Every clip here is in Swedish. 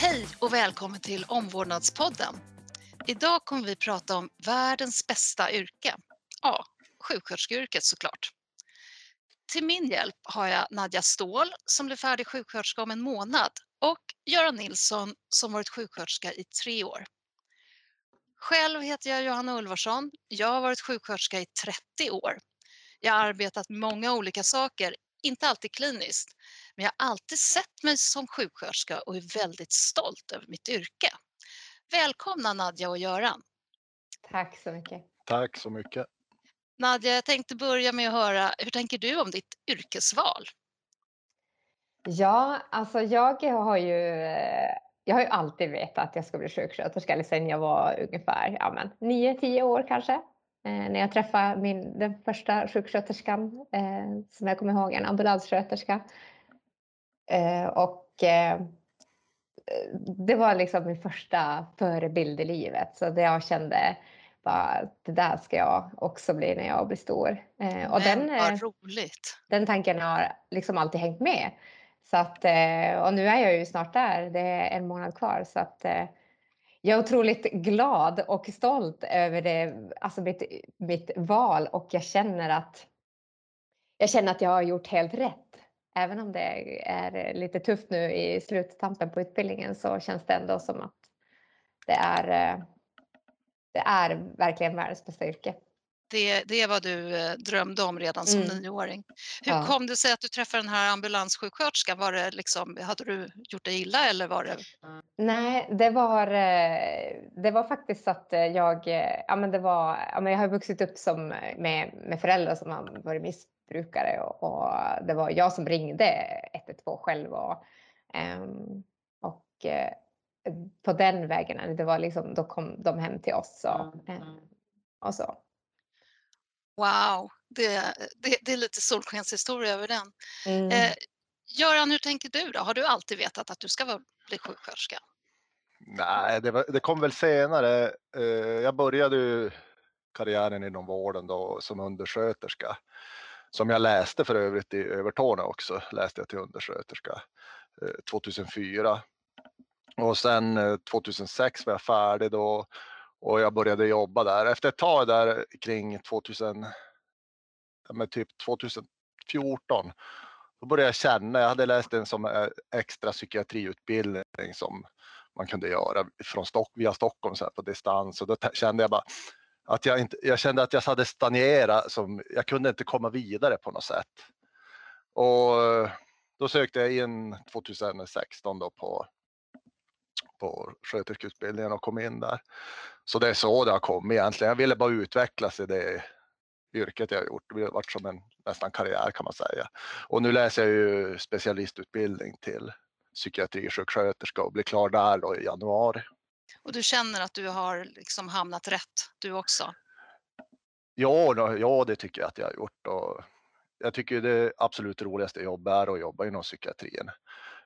Hej och välkommen till Omvårdnadspodden. Idag kommer vi prata om världens bästa yrke. Ja, sjuksköterskeyrket såklart. Till min hjälp har jag Nadja Ståhl som blir färdig sjuksköterska om en månad och Göran Nilsson som varit sjuksköterska i tre år. Själv heter jag Johanna Ulvarsson. Jag har varit sjuksköterska i 30 år. Jag har arbetat med många olika saker, inte alltid kliniskt, men jag har alltid sett mig som sjuksköterska och är väldigt stolt över mitt yrke. Välkomna Nadja och Göran. Tack så mycket. Tack så mycket. Nadja, jag tänkte börja med att höra, hur tänker du om ditt yrkesval? Ja, alltså jag har ju, jag har ju alltid vetat att jag ska bli sjuksköterska, eller sen jag var ungefär ja, 9-10 år kanske. Eh, när jag träffade min, den första sjuksköterskan, eh, som jag kommer ihåg, en ambulanssköterska. Eh, och eh, det var liksom min första förebild i livet, så det jag kände bara, det där ska jag också bli när jag blir stor. Eh, och Men, den, vad roligt! Den tanken har liksom alltid hängt med. Så att, och nu är jag ju snart där, det är en månad kvar. Så att, jag är otroligt glad och stolt över det, alltså mitt, mitt val och jag känner att jag känner att jag har gjort helt rätt. Även om det är lite tufft nu i sluttampen på utbildningen så känns det ändå som att det är det är verkligen världens bästa yrke. Det, det är vad du eh, drömde om redan som mm. nioåring. Hur ja. kom det sig att du träffade den här ambulanssjuksköterskan? Var det liksom, hade du gjort dig illa eller var det? Nej, det var, eh, det var faktiskt att eh, jag, ja men det var, ja men jag har vuxit upp som, med, med föräldrar som har varit missbrukare och, och det var jag som ringde 112 själv och, um, och på den vägen. Det var liksom, då kom de hem till oss och, mm. Eh, och så. Wow, det, det, det, är lite solskenshistoria över den. Mm. Eh, Göran, hur tänker du då? Har du alltid vetat att du ska bli sjuksköterska? Nej, det, var, det kom väl senare. Eh, jag började ju karriären inom vården då som undersköterska. Som jag läste för övrigt i Övertorneå också, läste jag till undersköterska eh, 2004. Och sen eh, 2006 var jag färdig då och jag började jobba där. Efter ett tag där kring 2000, typ 2014, då började jag känna, jag hade läst en som eh, extra psykiatriutbildning som man kunde göra från Stock, via Stockholm så på distans och då kände jag bara att jag, inte, jag kände att jag hade stagnerat, som, jag kunde inte komma vidare på något sätt. Och då sökte jag in 2016 då på på sköterskeutbildningen och kom in där. Så det är så det har kommit egentligen. Jag ville bara utvecklas i det yrket jag har gjort. Det har varit som en nästan karriär kan man säga. Och nu läser jag ju specialistutbildning till psykiatrisjuksköterska och blir klar där då i januari. Och du känner att du har liksom hamnat rätt du också? Ja, ja, det tycker jag att jag har gjort. Och jag tycker det absolut roligaste jobbet är att jobba inom psykiatrin.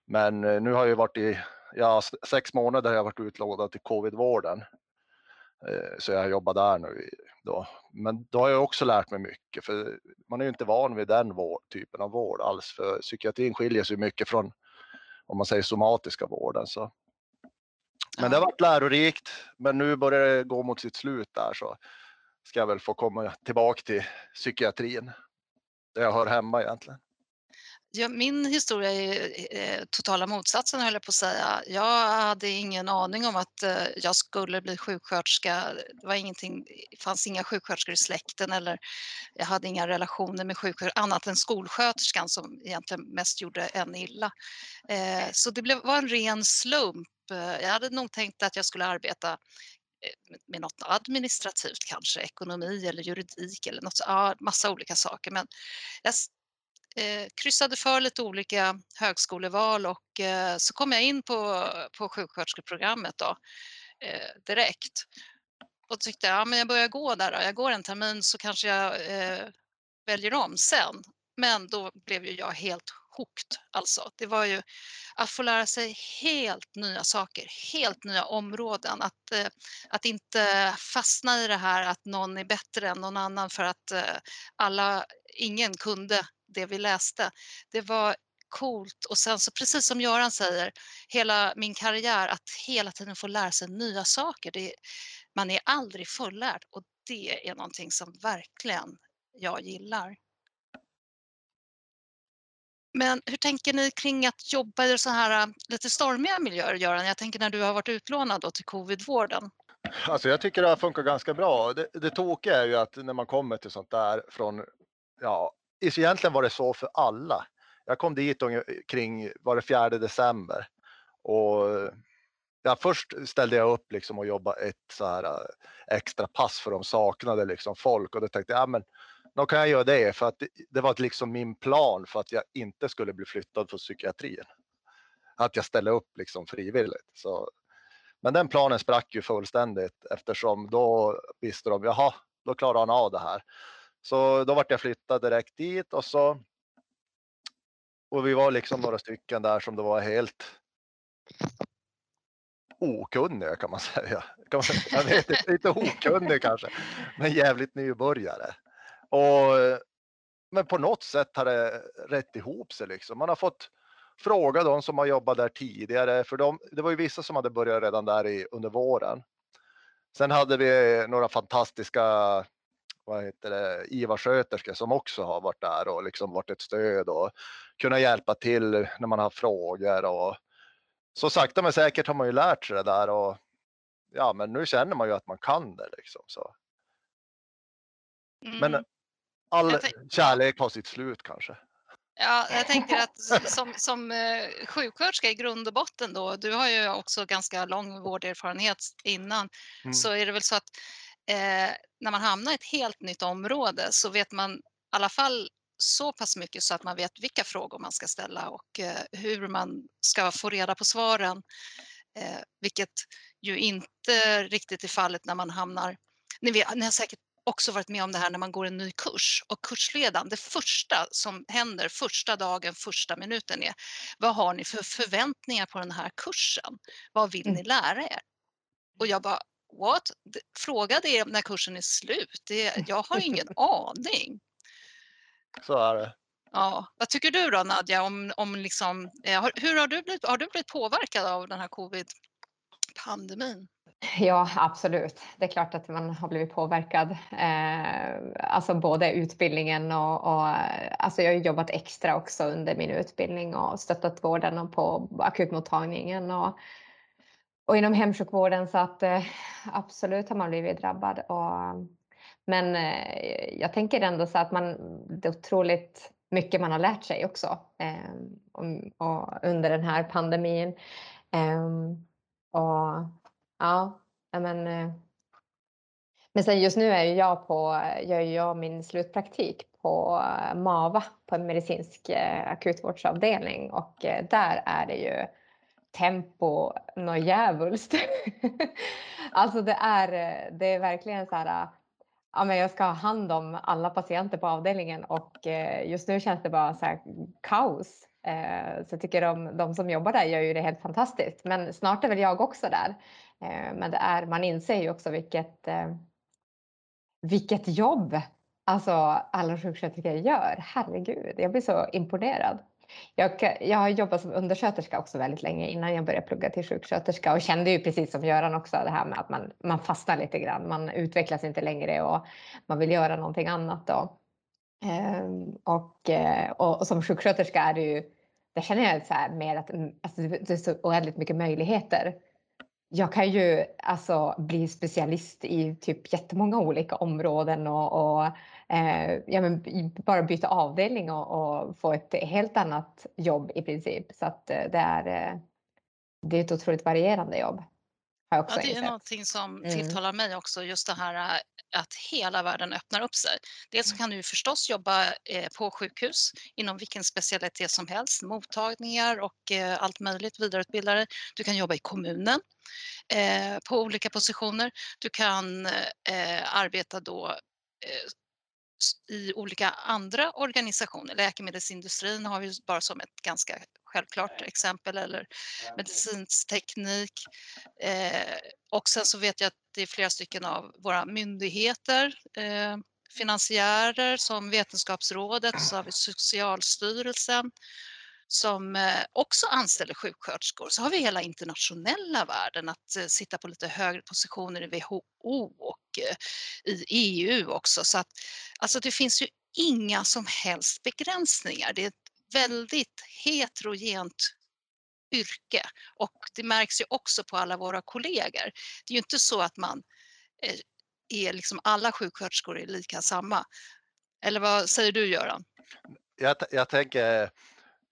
Men eh, nu har jag varit i ja, sex månader har jag varit utlånad till covidvården. Eh, så jag jobbar där nu då. Men då har jag också lärt mig mycket för man är ju inte van vid den vård, typen av vård alls. För psykiatrin skiljer sig mycket från om man säger somatiska vården. Så. Men det har varit lärorikt. Men nu börjar det gå mot sitt slut där så ska jag väl få komma tillbaka till psykiatrin. Där jag hör hemma egentligen. Ja, min historia är eh, totala motsatsen höll jag på att säga. Jag hade ingen aning om att eh, jag skulle bli sjuksköterska. Det var ingenting, fanns inga sjuksköterskor i släkten eller jag hade inga relationer med sjuksköterskor annat än skolsköterskan som egentligen mest gjorde en illa. Eh, så det var en ren slump. Jag hade nog tänkt att jag skulle arbeta med något administrativt kanske, ekonomi eller juridik eller något, ja, massa olika saker. Men jag eh, kryssade för lite olika högskoleval och eh, så kom jag in på, på sjuksköterskeprogrammet då, eh, direkt. Och tyckte ja, men jag börjar gå där, då. jag går en termin så kanske jag eh, väljer om sen. Men då blev ju jag helt hooked alltså. Det var ju att få lära sig helt nya saker, helt nya områden. Att, eh, att inte fastna i det här att någon är bättre än någon annan för att eh, alla, ingen kunde det vi läste. Det var coolt och sen så precis som Göran säger, hela min karriär att hela tiden få lära sig nya saker. Det, man är aldrig fullärd och det är någonting som verkligen jag gillar. Men hur tänker ni kring att jobba i så här lite stormiga miljöer, Göran? Jag tänker när du har varit utlånad då till covidvården. Alltså jag tycker det har funkat ganska bra. Det, det tokiga är ju att när man kommer till sånt där från, ja, egentligen var det så för alla. Jag kom dit kring, var det 4 december och ja, först ställde jag upp liksom och jobbade ett så här äh, extra pass för de saknade liksom folk och då tänkte jag, ja men då kan jag göra det för att det, det var liksom min plan för att jag inte skulle bli flyttad från psykiatrin. Att jag ställde upp liksom frivilligt. Så, men den planen sprack ju fullständigt eftersom då visste de, jaha, då klarar han av det här. Så då vart jag flyttad direkt dit och så. Och vi var liksom några stycken där som det var helt okunniga kan man säga. Kan man, jag vet inte, inte okunnig kanske, men jävligt nybörjare. Och, men på något sätt har det rätt ihop sig liksom. Man har fått fråga de som har jobbat där tidigare, för de, det var ju vissa som hade börjat redan där i, under våren. Sen hade vi några fantastiska vad heter det, IVA-sköterskor som också har varit där och liksom varit ett stöd och kunnat hjälpa till när man har frågor och så sakta men säkert har man ju lärt sig det där och ja, men nu känner man ju att man kan det liksom så. Mm. Men all kärlek har sitt slut kanske. Ja, jag tänker att som, som eh, sjuksköterska i grund och botten då, du har ju också ganska lång vårderfarenhet innan, mm. så är det väl så att eh, när man hamnar i ett helt nytt område så vet man i alla fall så pass mycket så att man vet vilka frågor man ska ställa och eh, hur man ska få reda på svaren. Eh, vilket ju inte riktigt är fallet när man hamnar ni, vet, ni har säkert också varit med om det här när man går en ny kurs och kursledaren, det första som händer första dagen, första minuten är vad har ni för förväntningar på den här kursen? Vad vill ni mm. lära er? Och jag bara what? Fråga det när kursen är slut. Det, jag har ingen aning. Så är det. Ja. Vad tycker du då Nadja? Om, om liksom, eh, hur har du, blivit, har du blivit påverkad av den här covid-pandemin? Ja, absolut. Det är klart att man har blivit påverkad. Eh, alltså både utbildningen och, och alltså jag har jobbat extra också under min utbildning och stöttat vården och på akutmottagningen och, och inom hemsjukvården så att eh, absolut har man blivit drabbad. Och, men eh, jag tänker ändå så att man, det är otroligt mycket man har lärt sig också eh, och, och under den här pandemin. Eh, och Ja, men. Eh, men sen just nu är jag på, gör jag min slutpraktik på eh, MAVA på en medicinsk akutvårdsavdelning och där är det ju tempo något djävulskt. alltså det är, eh, det är verkligen så här. Eh, ja, men jag ska ha hand om alla patienter på avdelningen och eh, just nu känns det bara så här kaos. Så jag tycker de, de som jobbar där gör ju det helt fantastiskt. Men snart är väl jag också där. Men det är, man inser ju också vilket, vilket jobb alltså alla sjuksköterskor gör. Herregud, jag blir så imponerad. Jag, jag har jobbat som undersköterska också väldigt länge innan jag började plugga till sjuksköterska och kände ju precis som Göran också det här med att man, man fastnar lite grann. Man utvecklas inte längre och man vill göra någonting annat. Då. Ehm, och, eh, och, och som sjuksköterska är det ju, där känner jag så här mer att mm, alltså, det är så oändligt mycket möjligheter jag kan ju alltså bli specialist i typ jättemånga olika områden och, och eh, ja, men bara byta avdelning och, och, få ett helt annat jobb i princip. Så att eh, det är, eh, det är ett otroligt varierande jobb. ja, det är insett. någonting som mm. tilltalar mig också, just det här eh, att hela världen öppnar upp sig. Dels kan du förstås jobba på sjukhus inom vilken specialitet som helst, mottagningar och allt möjligt, vidareutbildare. Du kan jobba i kommunen på olika positioner. Du kan arbeta då i olika andra organisationer. Läkemedelsindustrin har vi bara som ett ganska självklart exempel eller medicinsk teknik. Eh, och sen så vet jag att det är flera stycken av våra myndigheter, eh, finansiärer som Vetenskapsrådet, så har vi Socialstyrelsen som eh, också anställer sjuksköterskor. Så har vi hela internationella världen, att eh, sitta på lite högre positioner i WHO och eh, i EU också. Så att, alltså det finns ju inga som helst begränsningar. Det är ett väldigt heterogent yrke och det märks ju också på alla våra kollegor. Det är ju inte så att man är liksom alla sjuksköterskor är lika samma. Eller vad säger du Göran? Jag, jag tänker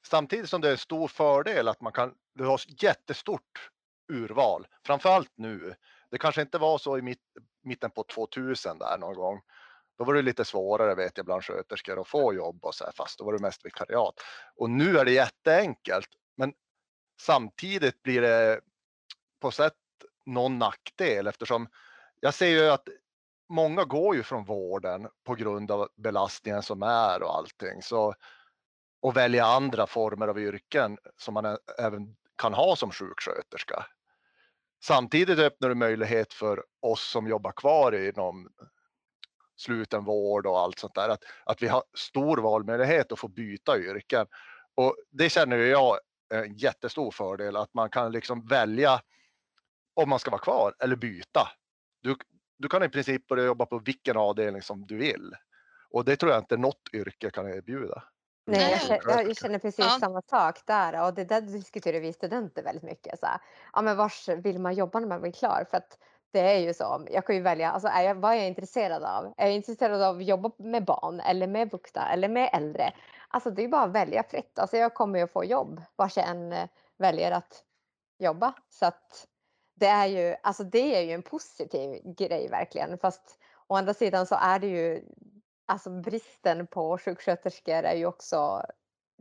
samtidigt som det är en stor fördel att man kan, du har jättestort urval, framförallt nu. Det kanske inte var så i mitt, mitten på 2000 där någon gång. Då var det lite svårare vet jag bland sköterskor att få jobb och så här, fast då var det mest vikariat. Och nu är det jätteenkelt, men samtidigt blir det på sätt någon nackdel eftersom jag ser ju att många går ju från vården på grund av belastningen som är och allting. Så, och välja andra former av yrken som man även kan ha som sjuksköterska. Samtidigt öppnar det möjlighet för oss som jobbar kvar inom sluten vård och allt sånt där, att, att vi har stor valmöjlighet att få byta yrken. Och det känner jag är en jättestor fördel, att man kan liksom välja om man ska vara kvar eller byta. Du, du kan i princip börja jobba på vilken avdelning som du vill. Och det tror jag inte något yrke kan erbjuda. Nej, jag känner, jag känner precis ja. samma sak där och det där diskuterar vi studenter väldigt mycket. Så här, ja, men vars vill man jobba när man blir klar? För att det är ju så, jag kan ju välja, alltså är jag, vad är jag intresserad av? Är jag intresserad av att jobba med barn eller med vuxna eller med äldre? Alltså det är bara att välja fritt. Alltså jag kommer ju att få jobb vars jag än eh, väljer att jobba. Så att det är ju, alltså det är ju en positiv grej verkligen. Fast å andra sidan så är det ju, alltså bristen på sjuksköterskor är ju också,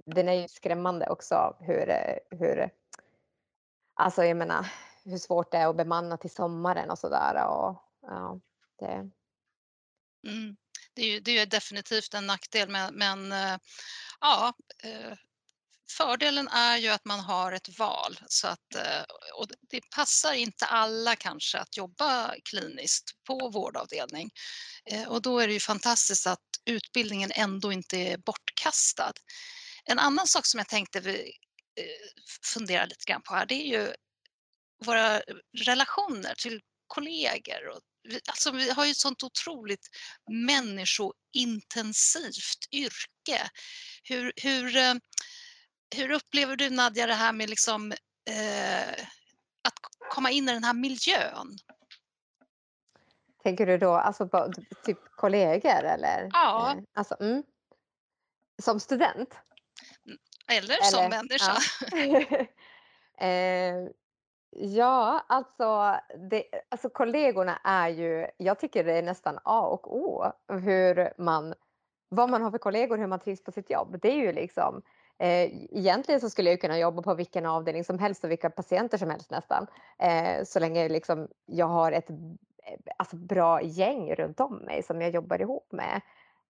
den är ju skrämmande också hur, eh, hur, alltså jag menar hur svårt det är att bemanna till sommaren och sådär. ja, det... Mm. Det är, ju, det är definitivt en nackdel men, men eh, ja, eh, Fördelen är ju att man har ett val så att, och det passar inte alla kanske att jobba kliniskt på vårdavdelning. Eh, och då är det ju fantastiskt att utbildningen ändå inte är bortkastad. En annan sak som jag tänkte vi eh, fundera lite grann på här, det är ju våra relationer till kollegor. Och, alltså vi har ju ett sånt otroligt människointensivt yrke. Hur, hur eh, hur upplever du Nadja det här med liksom, eh, att komma in i den här miljön? Tänker du då alltså på typ kollegor eller? Ja. Eh, alltså, mm. Som student? Mm, eller, eller som människa. Ja. eh, ja, alltså, det, alltså kollegorna är ju, jag tycker det är nästan A och O hur man, vad man har för kollegor, hur man trivs på sitt jobb. Det är ju liksom Eh, egentligen så skulle jag kunna jobba på vilken avdelning som helst och vilka patienter som helst nästan. Eh, så länge liksom jag har ett eh, alltså, bra gäng runt om mig som jag jobbar ihop med.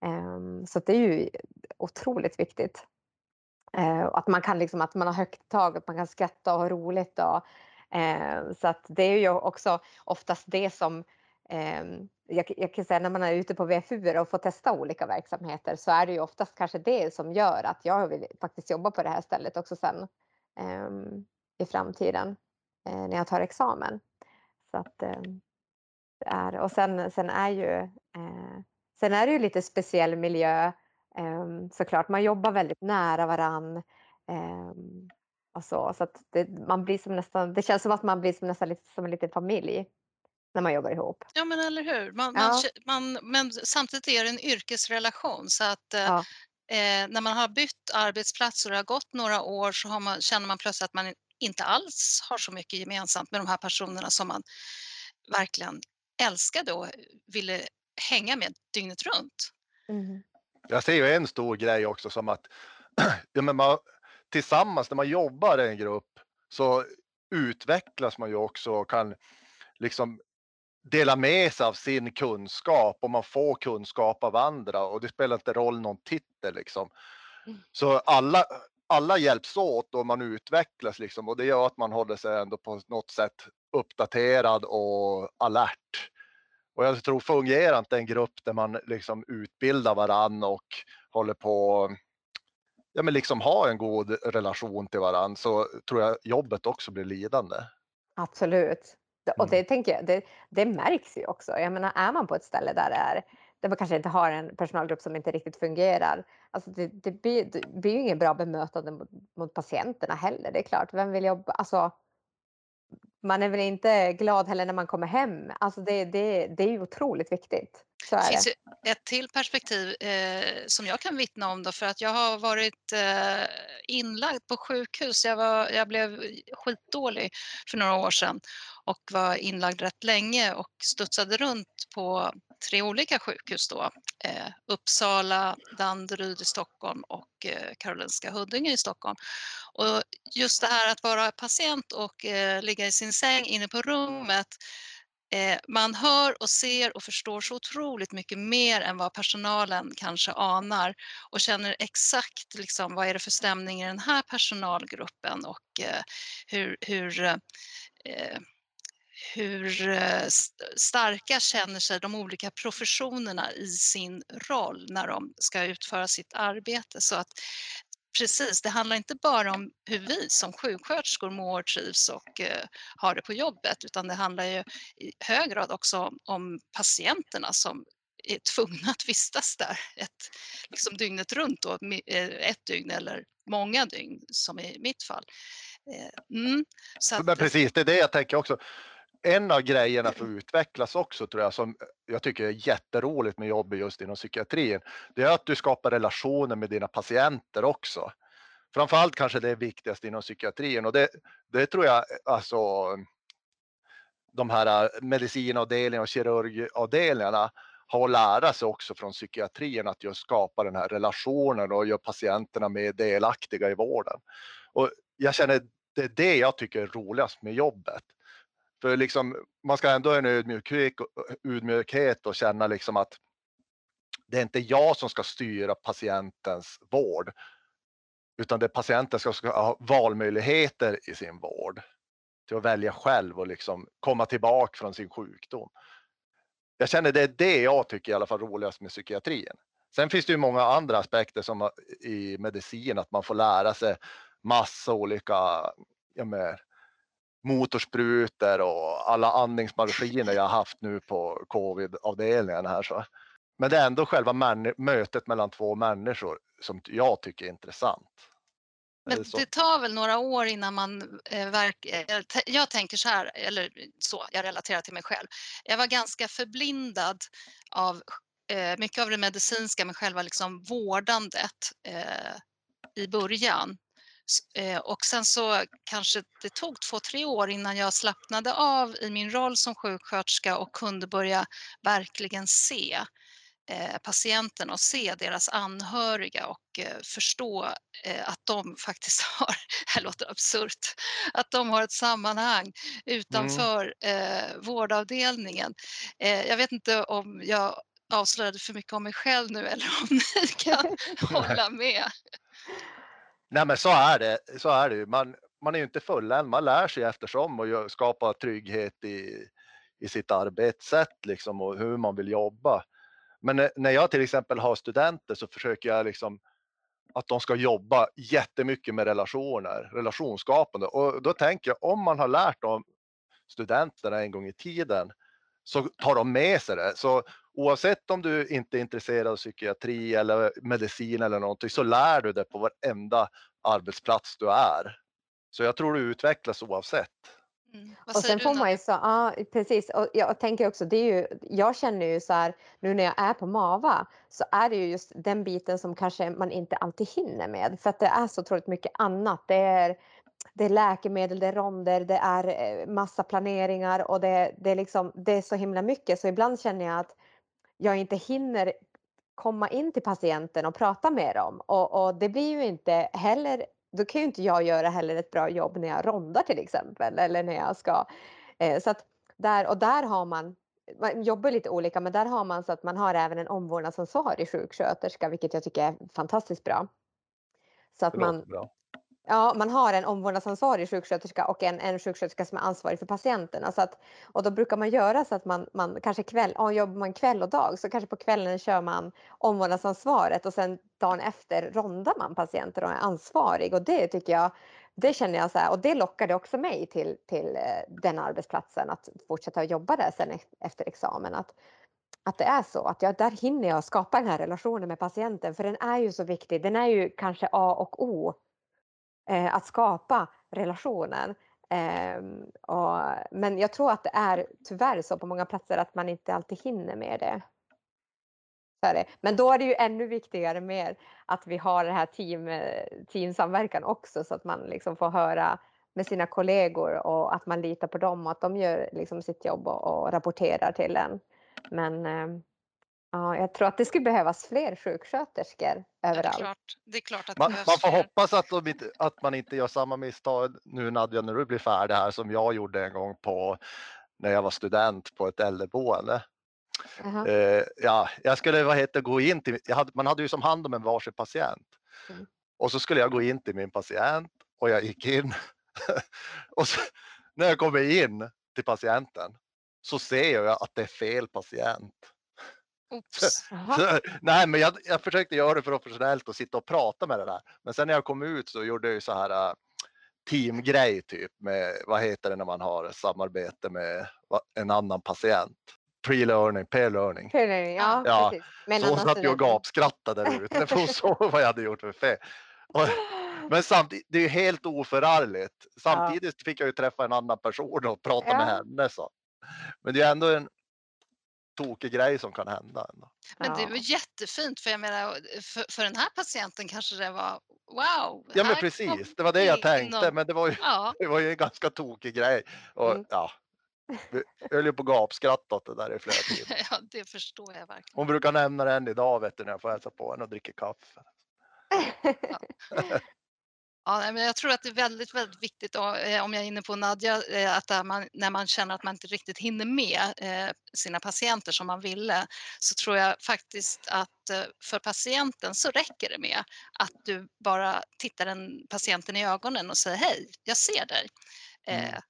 Ehm, så det är ju otroligt viktigt. Att man kan liksom, att man har högt tag, att man kan skratta och ha roligt. Och, så att det är ju också oftast det som Ehm, jag, jag, kan säga när man är ute på VFU och får testa olika verksamheter så är det ju oftast kanske det som gör att jag vill faktiskt jobba på det här stället också sen ehm, i framtiden eh, när jag tar examen. Så att, ehm, är, och sen, sen, är ju, eh, sen är det ju lite speciell miljö såklart. Man jobbar väldigt nära varann. och så så att det, man blir som nästan, det känns som att man blir som nästan lite som en liten familj när man jobbar ihop. Ja men eller hur. Man, ja. man, man, men samtidigt är det en yrkesrelation så att eh, ja. eh, när man har bytt arbetsplats och det har gått några år så man, känner man plötsligt att man inte alls har så mycket gemensamt med de här personerna som man verkligen älskade och ville hänga med dygnet runt. Mm. Jag ser ju en stor grej också som att ja, men man, tillsammans när man jobbar i en grupp så utvecklas man ju också och kan liksom dela med sig av sin kunskap och man får kunskap av andra och det spelar inte roll någon titel liksom. Mm. Så alla, alla hjälps åt och man utvecklas liksom och det gör att man håller sig ändå på något sätt uppdaterad och alert. Och jag tror fungerar inte en grupp där man liksom utbildar varann och håller på ja, men liksom ha en god relation till varandra så tror jag jobbet också blir lidande. Absolut. Och Mm. det tänker jag, det det märks ju också. Jag menar, är man på ett ställe där det är där man kanske inte har en personalgrupp som inte riktigt fungerar, alltså det det blir det blir ju inget bra bemötande mot mot patienterna heller. Det är klart, vem vill jobba alltså man är väl inte glad heller när man kommer hem. Alltså det det det är ju otroligt viktigt. Så Det finns det. ett till perspektiv eh, som jag kan vittna om då, för att jag har varit eh, inlagd på sjukhus. Jag, var, jag blev skitdålig för några år sedan och var inlagd rätt länge och studsade runt på tre olika sjukhus då. Eh, Uppsala, Danderyd i Stockholm och eh, Karolinska Huddinge i Stockholm. Och just det här att vara patient och eh, ligga i sin säng inne på rummet eh, man hör och ser och förstår så otroligt mycket mer än vad personalen kanske anar och känner exakt liksom, vad är det för stämning i den här personalgruppen och eh, hur, hur, eh, hur eh, st- starka känner sig de olika professionerna i sin roll när de ska utföra sitt arbete. Så att Precis, det handlar inte bara om hur vi som sjuksköterskor mår, trivs och eh, har det på jobbet, utan det handlar ju i hög grad också om, om patienterna som är tvungna att vistas där ett, liksom dygnet runt, då, eh, ett dygn eller många dygn som i mitt fall. Mm, att, Men precis, det är det jag tänker också. En av grejerna för att utvecklas också tror jag som jag tycker är jätteroligt med jobbet just inom psykiatrin. Det är att du skapar relationer med dina patienter också. Framförallt kanske det är viktigast inom psykiatrin och det, det tror jag alltså de här medicinavdelningarna och kirurgavdelningarna har att lära sig också från psykiatrin att just skapa den här relationen och göra patienterna mer delaktiga i vården. Och jag känner det är det jag tycker är roligast med jobbet. För liksom, man ska ändå ha en ödmjukhet, ödmjukhet och känna liksom att det är inte jag som ska styra patientens vård, utan det är patienten som ska ha valmöjligheter i sin vård till att välja själv och liksom komma tillbaka från sin sjukdom. Jag känner det är det jag tycker i alla fall roligast med psykiatrin. Sen finns det ju många andra aspekter som i medicin, att man får lära sig massa olika ja, med, motorsprutor och alla andningsmaskiner jag haft nu på covid-avdelningen här. Så. Men det är ändå själva mötet mellan två människor som jag tycker är intressant. Men så. det tar väl några år innan man eh, verk, eh, Jag tänker så här, eller så, jag relaterar till mig själv. Jag var ganska förblindad av eh, mycket av det medicinska med själva liksom vårdandet eh, i början. Eh, och sen så kanske det tog två, tre år innan jag slappnade av i min roll som sjuksköterska och kunde börja verkligen se eh, patienten och se deras anhöriga och eh, förstå att de faktiskt har, det här låter absurt, att de har ett sammanhang utanför eh, vårdavdelningen. Jag vet inte om jag avslöjade för mycket om mig själv nu eller om ni kan hålla med. Nej men så är det, så är det ju. Man, man är ju inte fulländ, man lär sig eftersom och skapar trygghet i, i sitt arbetssätt liksom och hur man vill jobba. Men när- när jag till exempel har studenter så försöker jag liksom att de ska jobba jättemycket med relationer, relationsskapande. Och då tänker jag om man har lärt dem studenterna en gång i tiden så tar de med sig det. Så oavsett om du inte är intresserad av psykiatri eller medicin eller någonting så lär du det på varenda arbetsplats du är. Så jag tror du utvecklas oavsett. Mm. Och sen får man ju så, ja precis. Och jag tänker också, det är ju, jag känner ju så här, nu när jag är på MAVA, så är det ju just den biten som kanske man inte alltid hinner med. För att det är så otroligt mycket annat. Det är, det är läkemedel, det är ronder, det är eh, massa planeringar och det, det, är liksom, det är så himla mycket. Så ibland känner jag att jag inte hinner komma in till patienten och prata med dem. Och, och det blir ju inte heller, då kan ju inte jag göra heller ett bra jobb när jag rondar till exempel. Eller när jag ska. Eh, så att där, och där har man, man jobbar lite olika men där har man så att man har även en omvårdnadsansvarig sjuksköterska vilket jag tycker är fantastiskt bra. Så att man, bra. Ja, man har en omvårdnadsansvarig sjuksköterska och en, en sjuksköterska som är ansvarig för patienterna. Så att, och då brukar man göra så att man, man kanske kväll, ja, jobbar man kväll och dag så kanske på kvällen kör man omvårdnadsansvaret och sen dagen efter rondar man patienter och är ansvarig. Och det tycker jag, det känner jag så här, och det lockade också mig till, till eh, den arbetsplatsen att fortsätta jobba där sen e-, efter examen. Att, att det är så att jag, där hinner jag skapa den här relationen med patienten för den är ju så viktig. Den är ju kanske A och O eh, att skapa relationen. Eh, och, men jag tror att det är tyvärr så på många platser att man inte alltid hinner med det. Men då är det ju ännu viktigare med att vi har den här team, eh, teamsamverkan också så att man liksom får höra med sina kollegor och att man litar på dem och att de gör liksom sitt jobb och, och rapporterar till en. Men ehm, Ja, jag tror att det skulle behövas fler sjuksköterskor överallt. Ja, det, är klart, det är klart att man, man får fler. hoppas att, inte, att man inte gör samma misstag nu Nadja när du blir färdig här som jag gjorde en gång på när jag var student på ett äldreboende. Jaha. Eh, ja, jag skulle vad heter, gå in till, jag hade, man hade ju som hand om en varsin patient. Mm. Och så skulle jag gå in till min patient och jag gick in. och så, när jag kommer in till patienten så ser jag att det är fel patient. Oops. Så, nej, men jag, jag försökte göra det professionellt och sitta och prata med det där. Men sen när jag kom ut så gjorde jag ju så här äh, teamgrej typ med, vad heter det när man har samarbete med en annan patient? Pre-learning, peer-learning. Ja, Ja, precis. Med en Så hon satt ju och gapskrattade där ute för hon såg vad jag hade gjort för fel. Och, men samtidigt, det är ju helt oförargligt. Samtidigt fick jag ju träffa en annan person och prata Ja. med henne. Så. Men det är ändå en tokig grej som kan hända. Ändå. Men det var jättefint för jag menar för, för den här patienten kanske det var wow. Ja men precis, det var det jag tänkte. någon- Men det var ju, Ja, det var ju en ganska tokig grej. Och, Mm. ja, vi höll ju på att gapskratta åt det där i flera timmar. ja, det förstår jag verkligen. Hon brukar nämna det än idag vet du, när jag får hälsa på henne och dricka kaffe. Ja, nej, men jag tror att det är väldigt, väldigt viktigt, eh, om jag är inne på Nadja, eh, att man, när man känner att man inte riktigt hinner med eh, sina patienter som man ville, så tror jag faktiskt att för patienten så räcker det med att du bara tittar den patienten i ögonen och säger hej, jag ser dig. Mm.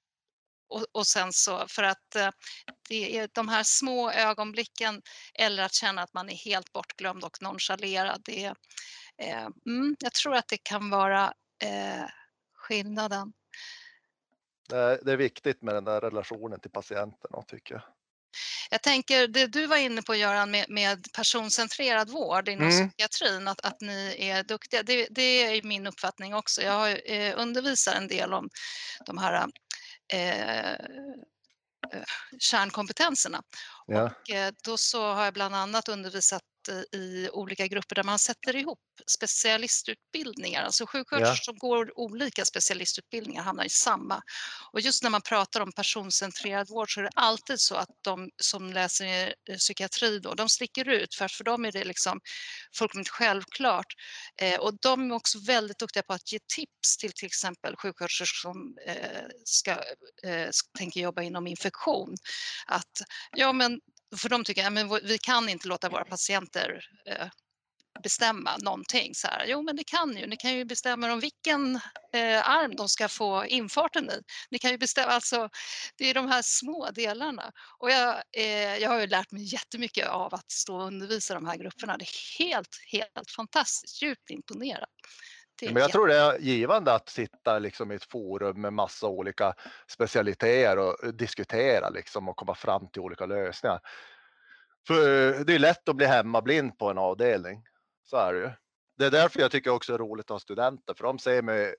och, och sen så, för att det är de här små ögonblicken eller att känna att man är helt bortglömd och nonchalerad, det är, eh, mm, jag tror att det kan vara eh, skillnaden. Det är, det är viktigt med den där relationen till patienten tycker jag. Jag tänker det du var inne på Göran med, med personcentrerad vård inom Mm. psykiatrin, att, att ni är duktiga. Det, det är min uppfattning också. Jag har, eh, undervisar en del om de här eh, eh, kärnkompetenserna. Ja. Och eh, då så har jag bland annat undervisat i olika grupper där man sätter ihop specialistutbildningar. Alltså sjuksköterskor Ja. som går olika specialistutbildningar hamnar i samma. Och just när man pratar om personcentrerad vård så är det alltid så att de som läser eh, psykiatri då, de sticker ut för att för dem är det liksom fullkomligt självklart. Eh, och de är också väldigt duktiga på att ge tips till till exempel sjuksköterskor som eh, ska, eh, tänker jobba inom infektion. Att Ja, men för de tycker att vi kan inte låta våra patienter eh, bestämma någonting. Så här, jo, men det kan ju. Ni kan ju bestämma om vilken eh, arm de ska få infarten i. Ni kan ju bestämma, alltså, det är de här små delarna. Och jag, eh, jag har ju lärt mig jättemycket av att stå och undervisa de här grupperna. Det är helt, helt fantastiskt, djupt imponerad. Men jag tror det är givande att sitta liksom i ett forum med massa olika specialiteter och diskutera liksom och komma fram till olika lösningar. För det är lätt att bli hemmablind på en avdelning. Så är det ju. Det är därför jag tycker också det är roligt att ha studenter, för de ser med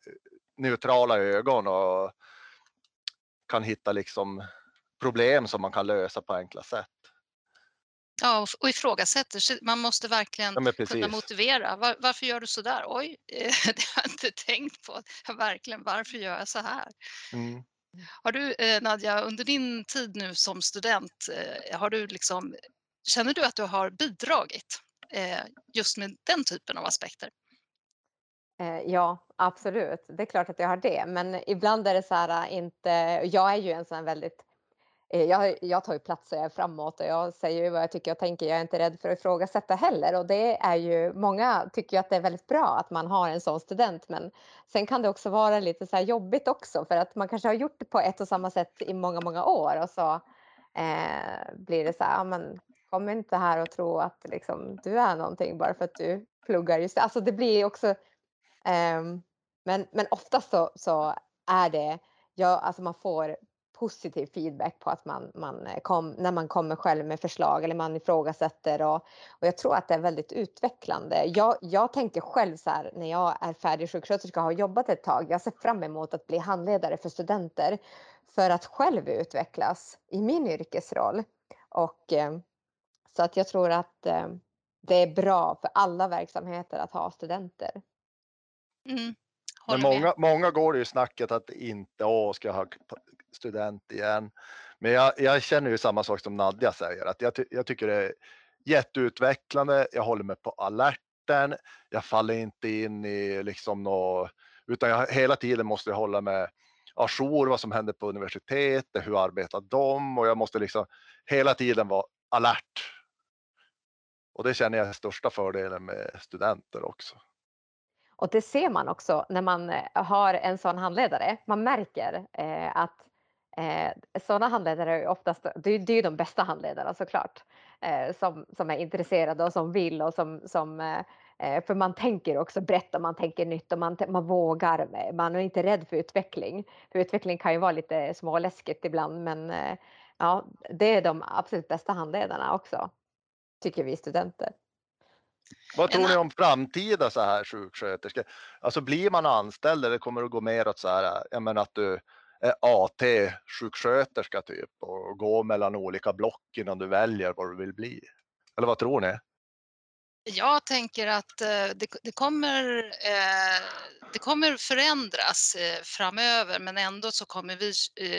neutrala ögon och kan hitta liksom problem som man kan lösa på enkla sätt. Ja, och- ifrågasätter. Man måste verkligen Ja, kunna motivera. Var, varför gör du så där? Oj, det har jag inte tänkt på. Verkligen, varför gör jag så här? Mm. Har du, eh, Nadja, under din tid nu som student, eh, har du liksom, känner du att du har bidragit eh, just med den typen av aspekter? Ja, absolut. Det är klart att jag har det. Men ibland är det så här inte... Jag är ju en sån här väldigt... Eh, jag, jag tar ju plats och jag är framåt och jag säger ju vad jag tycker och tänker. Jag är inte rädd för att ifrågasätta heller och det är ju många tycker ju att det är väldigt bra att man har en sån student. Men sen kan det också vara lite så här jobbigt också för att man kanske har gjort det på ett och samma sätt i många, många år och så eh, blir det så här, ja, men kom inte här och tro att liksom, du är någonting bara för att du pluggar just det. Alltså det blir också, eh, men, men oftast så, så är det, ja, alltså man får positiv feedback på att man, man kom, när man kommer själv med förslag eller man ifrågasätter och, och jag tror att det är väldigt utvecklande. Jag, jag tänker själv så här när jag är färdig sjuksköterska och har jobbat ett tag, jag ser fram emot att bli handledare för studenter för att själv utvecklas i min yrkesroll. Och, eh, så att jag tror att eh, det är bra för alla verksamheter att ha studenter. Mm. Men många, många går det ju snacket att inte, åh, ska jag ha student igen? Men jag, jag känner ju samma sak som Nadja säger, att jag, jag tycker det är jätteutvecklande. Jag håller mig på alerten. Jag faller inte in i liksom något, utan jag hela tiden måste jag hålla mig ajour vad som händer på universitetet, hur arbetar de och jag måste liksom hela tiden vara alert. Och det känner jag är största fördelen med studenter också. Och det ser man också när man eh, har en sån handledare. Man märker eh, att eh, sådana handledare är oftast, det, det är ju de bästa handledarna såklart, eh, som, som är intresserade och som vill och som, som eh, eh för man tänker också brett och man tänker nytt och man, man vågar. Man är inte rädd för utveckling. För utveckling kan ju vara lite småläskigt ibland men eh, ja, det är de absolut bästa handledarna också, tycker vi studenter. Vad tror ni om framtida så här sjuksköterskor? Alltså blir man anställd eller kommer det gå mer åt så här, jag menar att du är Eh, AT-sjuksköterska typ och gå mellan olika block innan du väljer vad du vill bli? Eller vad tror ni? Jag tänker att eh, det, det, kommer, eh, det kommer förändras framöver men ändå så kommer vi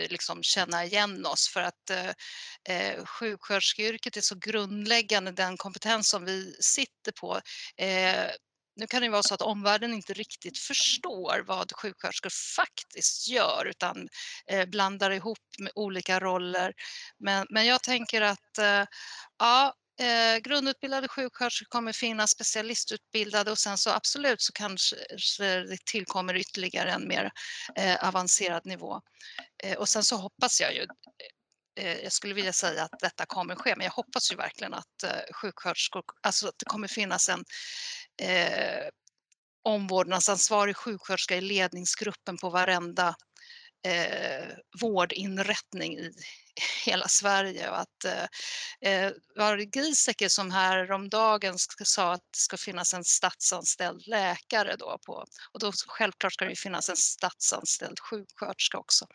liksom känna igen oss för att sjuksköterskeyrket är så grundläggande, den kompetens som vi sitter på. Nu kan det vara så att omvärlden inte riktigt förstår vad sjuksköterskor faktiskt gör utan eh, blandar ihop med olika roller. Men, men jag tänker att eh, ja, Eh, grundutbildade sjuksköterskor kommer finnas, specialistutbildade och sen så absolut så kanske det tillkommer ytterligare en mer eh, avancerad nivå. Eh, och sen så hoppas jag ju, eh, jag skulle vilja säga att detta kommer ske, men jag hoppas ju verkligen att sjuksköterskor, alltså att det kommer finnas en eh, omvårdnadsansvarig sjuksköterska i ledningsgruppen på varenda eh, vårdinrättning i hela Sverige och att eh, eh var det Giesecke som häromdagen sa att det ska finnas en statsanställd läkare då på och då självklart ska det finnas en statsanställd sjuksköterska också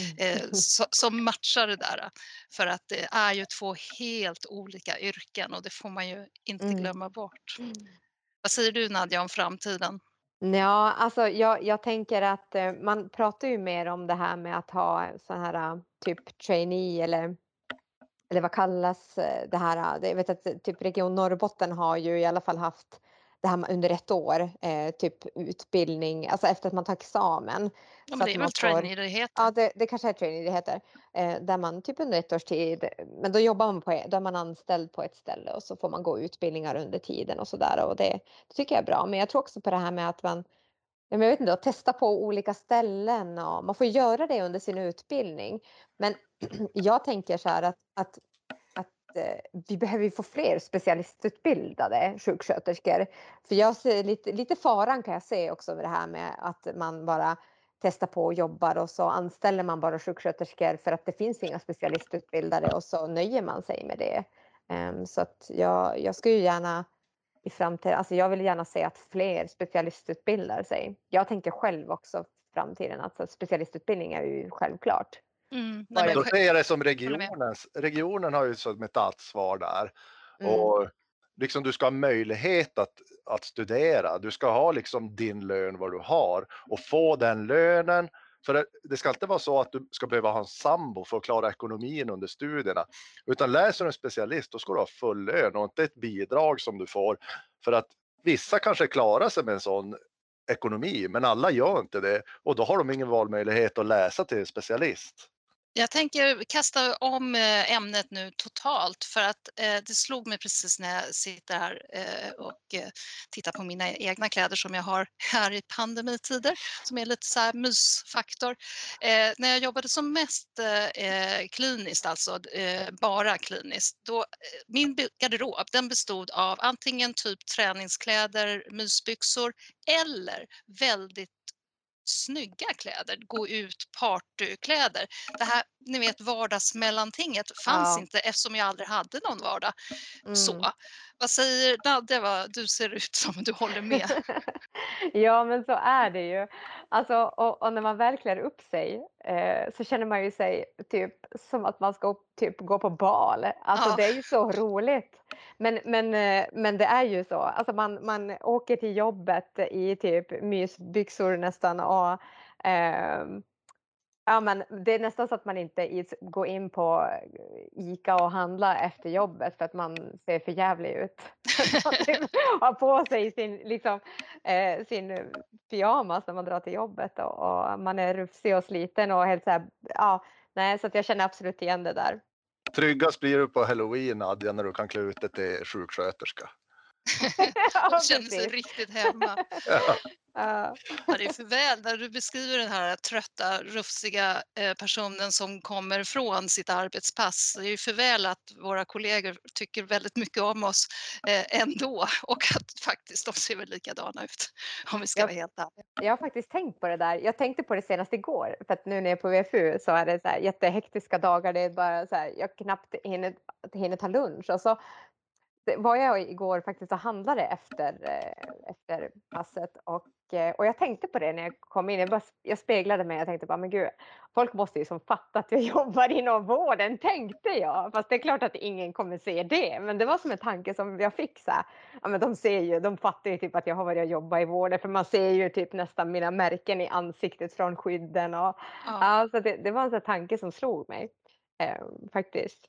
mm. eh, som matchar det där för att det är ju två helt olika yrken och det får man ju inte mm. glömma bort. Vad säger du Nadja om framtiden? Ja, alltså jag, jag tänker att eh, man pratar ju mer om det här med att ha så här eh, typ trainee eller eller vad kallas eh, det här? Jag vet att typ Region Norrbotten har ju i alla fall haft det här under ett år, eh, typ utbildning, alltså efter att man tar examen. Ja, men det är väl trainee det heter? Ja, det, det kanske är trainee det heter. Eh, där man typ under ett års tid, men då jobbar man på, då är man anställd på ett ställe och så får man gå utbildningar under tiden och sådär och det, det tycker jag är bra. Men jag tror också på det här med att man jag vet inte, att testa på olika ställen och man får göra det under sin utbildning. Men jag tänker så här att, att Eh, vi behöver få fler specialistutbildade sjuksköterskor. För jag ser lite, lite faran kan jag se också med det här med att man bara testar på och jobbar och så anställer man bara sjuksköterskor för att det finns inga specialistutbildade och så nöjer man sig med det. Ehm, så att jag, jag skulle gärna i framtiden, alltså jag vill gärna se att fler specialistutbildar sig. Jag tänker själv också framtiden att specialistutbildning är ju självklart. Mm. Nej, Då ser jag det som regionens, regionen har ju som ett ansvar där. Mm. Och liksom du ska ha möjlighet att, att studera. Du ska ha liksom din lön vad du har och få den lönen. För det, det ska inte vara så att du ska behöva ha en sambo för att klara ekonomin under studierna. Utan läser du en specialist då ska du ha full lön och inte ett bidrag som du får. För att vissa kanske klarar sig med en sån ekonomi, men alla gör inte det och då har de ingen valmöjlighet att läsa till specialist. Jag tänker kasta om eh, ämnet nu totalt för att eh, det slog mig precis när jag sitter här eh, och tittar på mina egna kläder som jag har här i pandemitider som är lite så här mysfaktor. När jag jobbade som mest kliniskt, alltså bara kliniskt, då min garderob den bestod av antingen typ träningskläder, mysbyxor eller väldigt snygga kläder, gå ut partykläder. Det här, ni vet vardagsmellantinget fanns Ja. inte eftersom jag aldrig hade någon vardag. Mm. Så, vad säger Nadja? Du ser ut som du håller med. Ja, men så är det ju. Alltså, och, och när man väl klär upp sig eh, så känner man ju sig typ som att man ska typ gå på bal. Alltså Ja. det är ju så roligt. Men, men, eh, men det är ju så. Alltså man, man åker till jobbet i typ mysbyxor nästan och ehm, Ja, men det är nästan så att man inte går in på eh, ICA och handlar efter jobbet för att man ser för jävlig ut. Typ har på sig sin, liksom, eh, sin eh, pyjamas när man drar till jobbet och, och man är rufsig och sliten och helt så här, ja, nej, så att jag känner absolut igen det där. Tryggast blir du på halloween Nadja när du kan klä ut dig till sjuksköterska. Hon känner sig riktigt hemma. Ja. Ja. Det är för väl när du beskriver den här trötta, rufsiga eh, personen som kommer från sitt arbetspass. Det är ju för väl att våra kollegor tycker väldigt mycket om oss eh, ändå och att faktiskt de ser väl likadana ut om vi ska Ja. vara helt ärliga. Jag har faktiskt tänkt på det där. Jag tänkte på det senast igår för att nu när jag är på VFU så är det så jättehektiska dagar. Det är bara så här, jag knappt hinner, hinner ta lunch och så var jag igår faktiskt och handlade efter, eh, efter passet och, eh, och jag tänkte på det när jag kom in. Jag, bara, jag speglade mig och tänkte bara, men gud, folk måste ju som fatta att jag jobbar inom vården, tänkte jag. Fast det är klart att ingen kommer se det. Men det var som en tanke som jag fick så här, ja men de ser ju, de fattar ju typ att jag har varit och jobbat i vården för man ser ju typ nästan mina märken i ansiktet från skydden och Ja. ja, så det, det var en sån tanke som slog mig eh, faktiskt.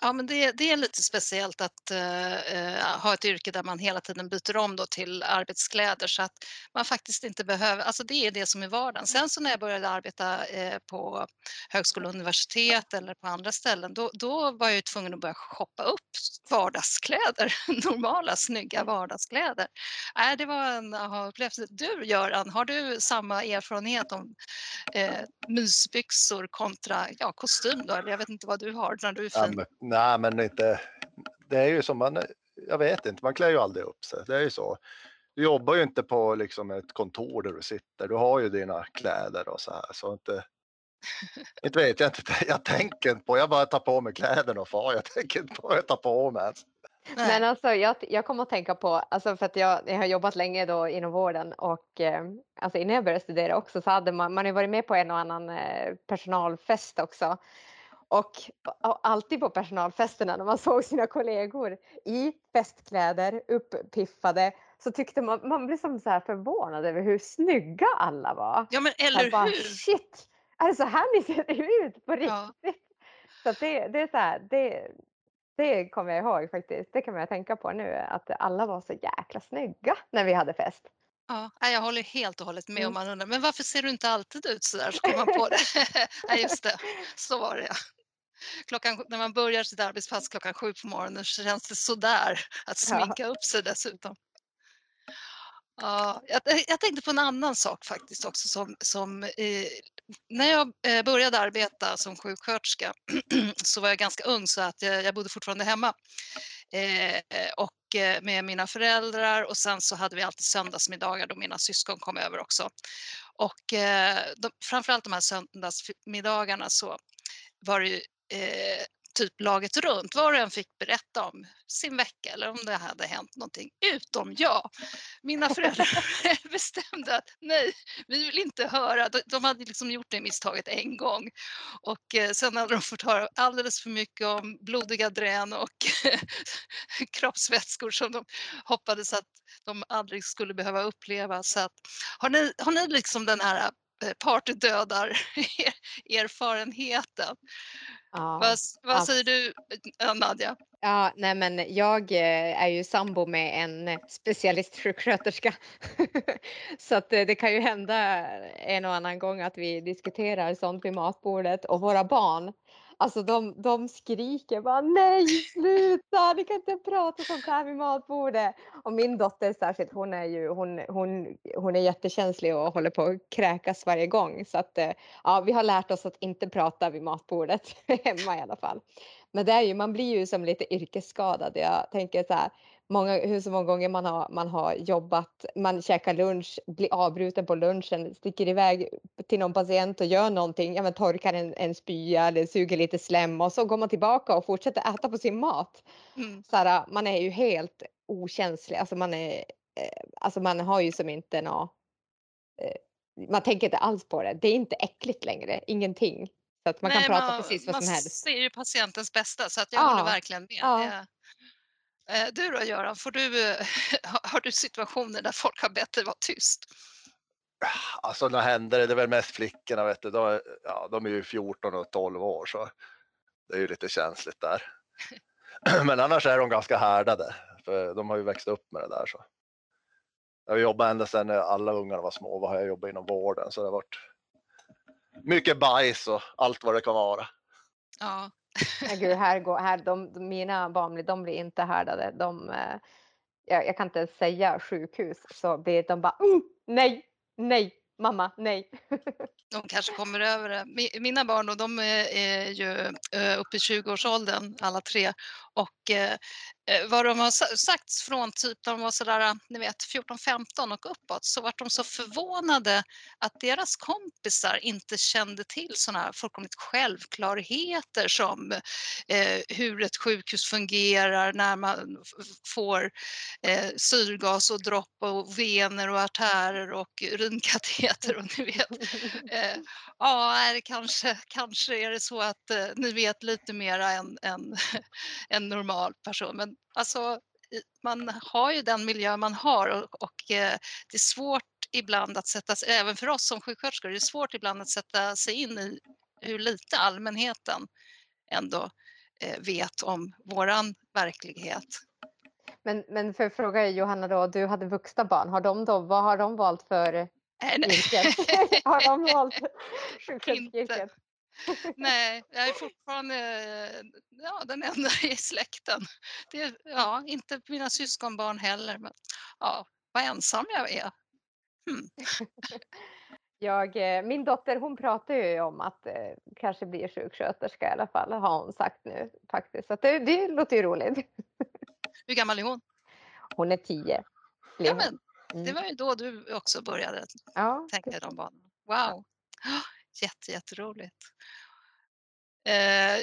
Ja, men det, det är lite speciellt att eh, eh, ha ett yrke där man hela tiden byter om då till arbetskläder så att man faktiskt inte behöver, alltså det är det som är vardagen. Sen så när jag började arbeta eh, på högskola och universitet eller på andra ställen, då, då var jag ju tvungen att börja shoppa upp vardagskläder, normala snygga vardagskläder. Nej, det var en aha-upplevelse. Du Göran, har du samma erfarenhet om eh, mysbyxor kontra ja, kostym då? Eller jag vet inte vad du har när du är Ja, fin. men, nej, men inte. Det är ju som man. Jag vet inte, man klär ju aldrig upp sig. Det är ju så. Du jobbar ju inte på liksom ett kontor där du sitter. Du har ju dina kläder och så här. Så inte, inte vet jag inte. Jag tänker inte på. Jag bara tar på mig kläderna och far. Jag tänker inte på vad jag tar på mig. ens. Nej. Men alltså, jag, jag kommer att tänka på, alltså för att jag, jag har jobbat länge då inom vården och eh, alltså innan jag började studera också så hade man, man har ju varit med på en och annan eh, personalfest också. Och, och alltid på personalfesterna när man såg sina kollegor i festkläder, uppiffade, så tyckte man, man blev som så här förvånad över hur snygga alla var. Ja, men Jag eller bara, hur? shit, är det så här ni ser ut på Ja. riktigt? Så att det, det är så här, det, det kommer jag ihåg faktiskt. Det kan man tänka på nu att alla var så jäkla snygga när vi hade fest. Ja, jag håller helt och hållet med om Mm. man undrar, men varför ser du inte alltid ut så där? Så kommer man på det. nej, just det, så var det ja. Klockan, när man börjar sitt arbetspass klockan sju på morgonen så känns det sådär att sminka upp sig dessutom. Ja, jag, jag tänkte på en annan sak faktiskt också som, som eh, när jag eh, började arbeta som sjuksköterska så var jag ganska ung så att jag, jag bodde fortfarande hemma eh, och eh, med mina föräldrar och sen så hade vi alltid söndagsmiddagar då mina syskon kom över också. Och eh, de, framförallt de här söndagsmiddagarna så var det ju eh, typ laget runt. Var och en fick berätta om sin vecka eller om det hade hänt någonting, utom jag. Mina föräldrar bestämde att nej, vi vill inte höra. De, hade liksom gjort det misstaget en gång och eh, sen hade de fått höra alldeles för mycket om blodiga drän och kroppsvätskor som de hoppades att de aldrig skulle behöva uppleva. Så att, har, ni, har ni liksom den här eh, partydödar-erfarenheten? Ja, Vad, vad säger du, eh, Nadja? Ja, nej men jag eh, är ju sambo med en specialistsjuksköterska. Så att det kan ju hända en och annan gång att vi diskuterar sånt vid matbordet och våra barn Alltså de, de skriker bara nej sluta, ni kan inte prata sånt här vid matbordet. Och min dotter särskilt, hon är ju hon, hon, hon är jättekänslig och håller på att kräkas varje gång. Så att eh, ja, vi har lärt oss att inte prata vid matbordet hemma i alla fall. Men det är ju, man blir ju som lite yrkesskadad. Jag tänker så här, många, hur så många gånger man har, man har jobbat, man käkar lunch, blir avbruten på lunchen, sticker iväg till någon patient och gör någonting, ja, men torkar en, en spya eller suger lite slem och så går man tillbaka och fortsätter äta på sin mat. Mm. Så här, man är ju helt okänslig, alltså man, är, eh, alltså man har ju som inte något eh, man tänker inte alls på det. Det är inte äckligt längre, ingenting. Så att man Nej, kan prata man, precis vad som helst. Man ser ju patientens bästa så att jag ja. håller verkligen med. Ja. Eh, du då Göran, får du, har du situationer där folk har bett dig vara tyst? Alltså när händer det, det är väl mest flickorna, vet du. De, ja, de är ju 14 och 12 år så det är ju lite känsligt där. Men annars är de ganska härdade, för de har ju växt upp med det där. Så. Jag jobbat ända sedan alla ungarna var små, har jag jobbat inom vården så det har varit mycket bajs och allt vad det kan vara. Ja, Ja, gud, här går, här, de, mina barn de blir inte härdade. De, eh, jag, jag, kan inte säga sjukhus så blir de bara mm, nej, nej, mamma, nej. De kanske kommer över eh, det. Mina barn och de eh, är ju uppe i 20-årsåldern alla tre och vad de har sagt från typ de var sådär, ni vet 14-15 och uppåt så var de så förvånade att deras kompisar inte kände till sådana här fullkomligt självklarheter som eh, hur ett sjukhus fungerar när man får eh, syrgas och dropp och vener och artärer och urinkateter och ni vet. Eh, ja, kanske, kanske är det så att eh, ni vet lite mera än, än normal person. Men alltså, man har ju den miljö man har och, och eh, det är svårt ibland att sätta sig, även för oss som sjuksköterskor, det är svårt ibland att sätta sig in i hur lite allmänheten ändå eh, vet om våran verklighet. Men, men för att fråga Johanna då, du hade vuxna barn, har de då, vad har de valt för yrke? har de valt sjuksköterskeyrket? Nej, jag är fortfarande ja, den enda i släkten. Det ja, inte mina syskonbarn heller, men ja, vad ensam jag är. Hmm. Jag, eh, min dotter hon pratar ju om att eh, kanske bli sjuksköterska i alla fall, har hon sagt nu faktiskt. Så det, det låter ju roligt. Hur gammal är hon? Hon är tio. Ja, men, mm. Det var ju då du också började ja, tänka i de banorna. Wow! Jätte, jätteroligt. Eh,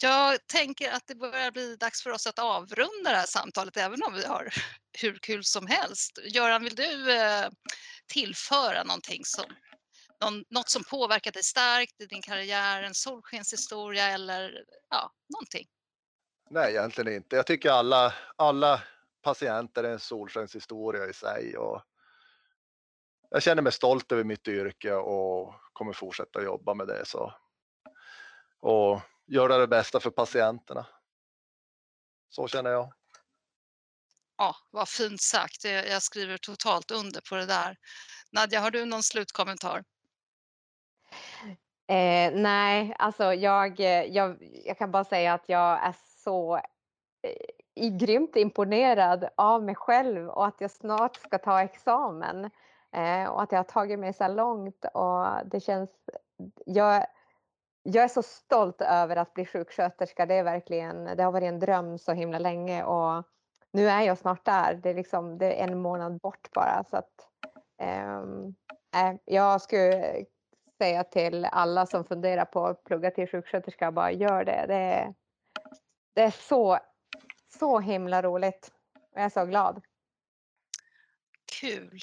jag tänker att det börjar bli dags för oss att avrunda det här samtalet även om vi har hur kul som helst. Göran, vill du eh, tillföra någonting som, någon, något som påverkat dig starkt i din karriär, en solskenshistoria eller ja, någonting? Nej, egentligen inte. Jag tycker alla, alla patienter är en solskenshistoria i sig och jag känner mig stolt över mitt yrke och kommer fortsätta jobba med det. Så. Och göra det bästa för patienterna. Så känner jag. Ja, vad fint sagt. Jag skriver totalt under på det där. Nadja, har du någon slutkommentar? Eh, nej, alltså jag, jag, jag kan bara säga att jag är så eh, grymt imponerad av mig själv och att jag snart ska ta examen. Eh, och att jag har tagit mig så långt och det känns... Jag, jag är så stolt över att bli sjuksköterska. Det, är verkligen, det har varit en dröm så himla länge och nu är jag snart där. Det är, liksom, det är en månad bort bara. Så att, ehm, eh, jag skulle säga till alla som funderar på att plugga till sjuksköterska, bara gör det. Det är, det är så, så himla roligt. Jag är så glad. Kul.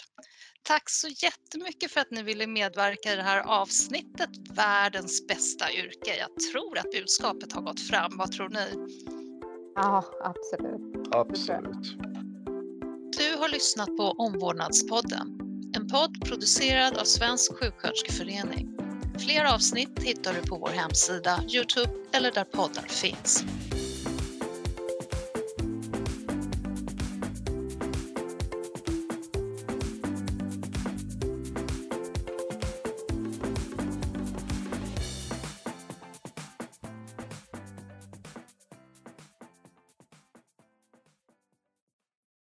Tack så jättemycket för att ni ville medverka i det här avsnittet Världens bästa yrke. Jag tror att budskapet har gått fram. Vad tror ni? Ja, absolut. Absolut. Du har lyssnat på Omvårdnadspodden. En podd producerad av Svensk sjuksköterskeförening. Fler avsnitt hittar du på vår hemsida, Youtube eller där poddar finns.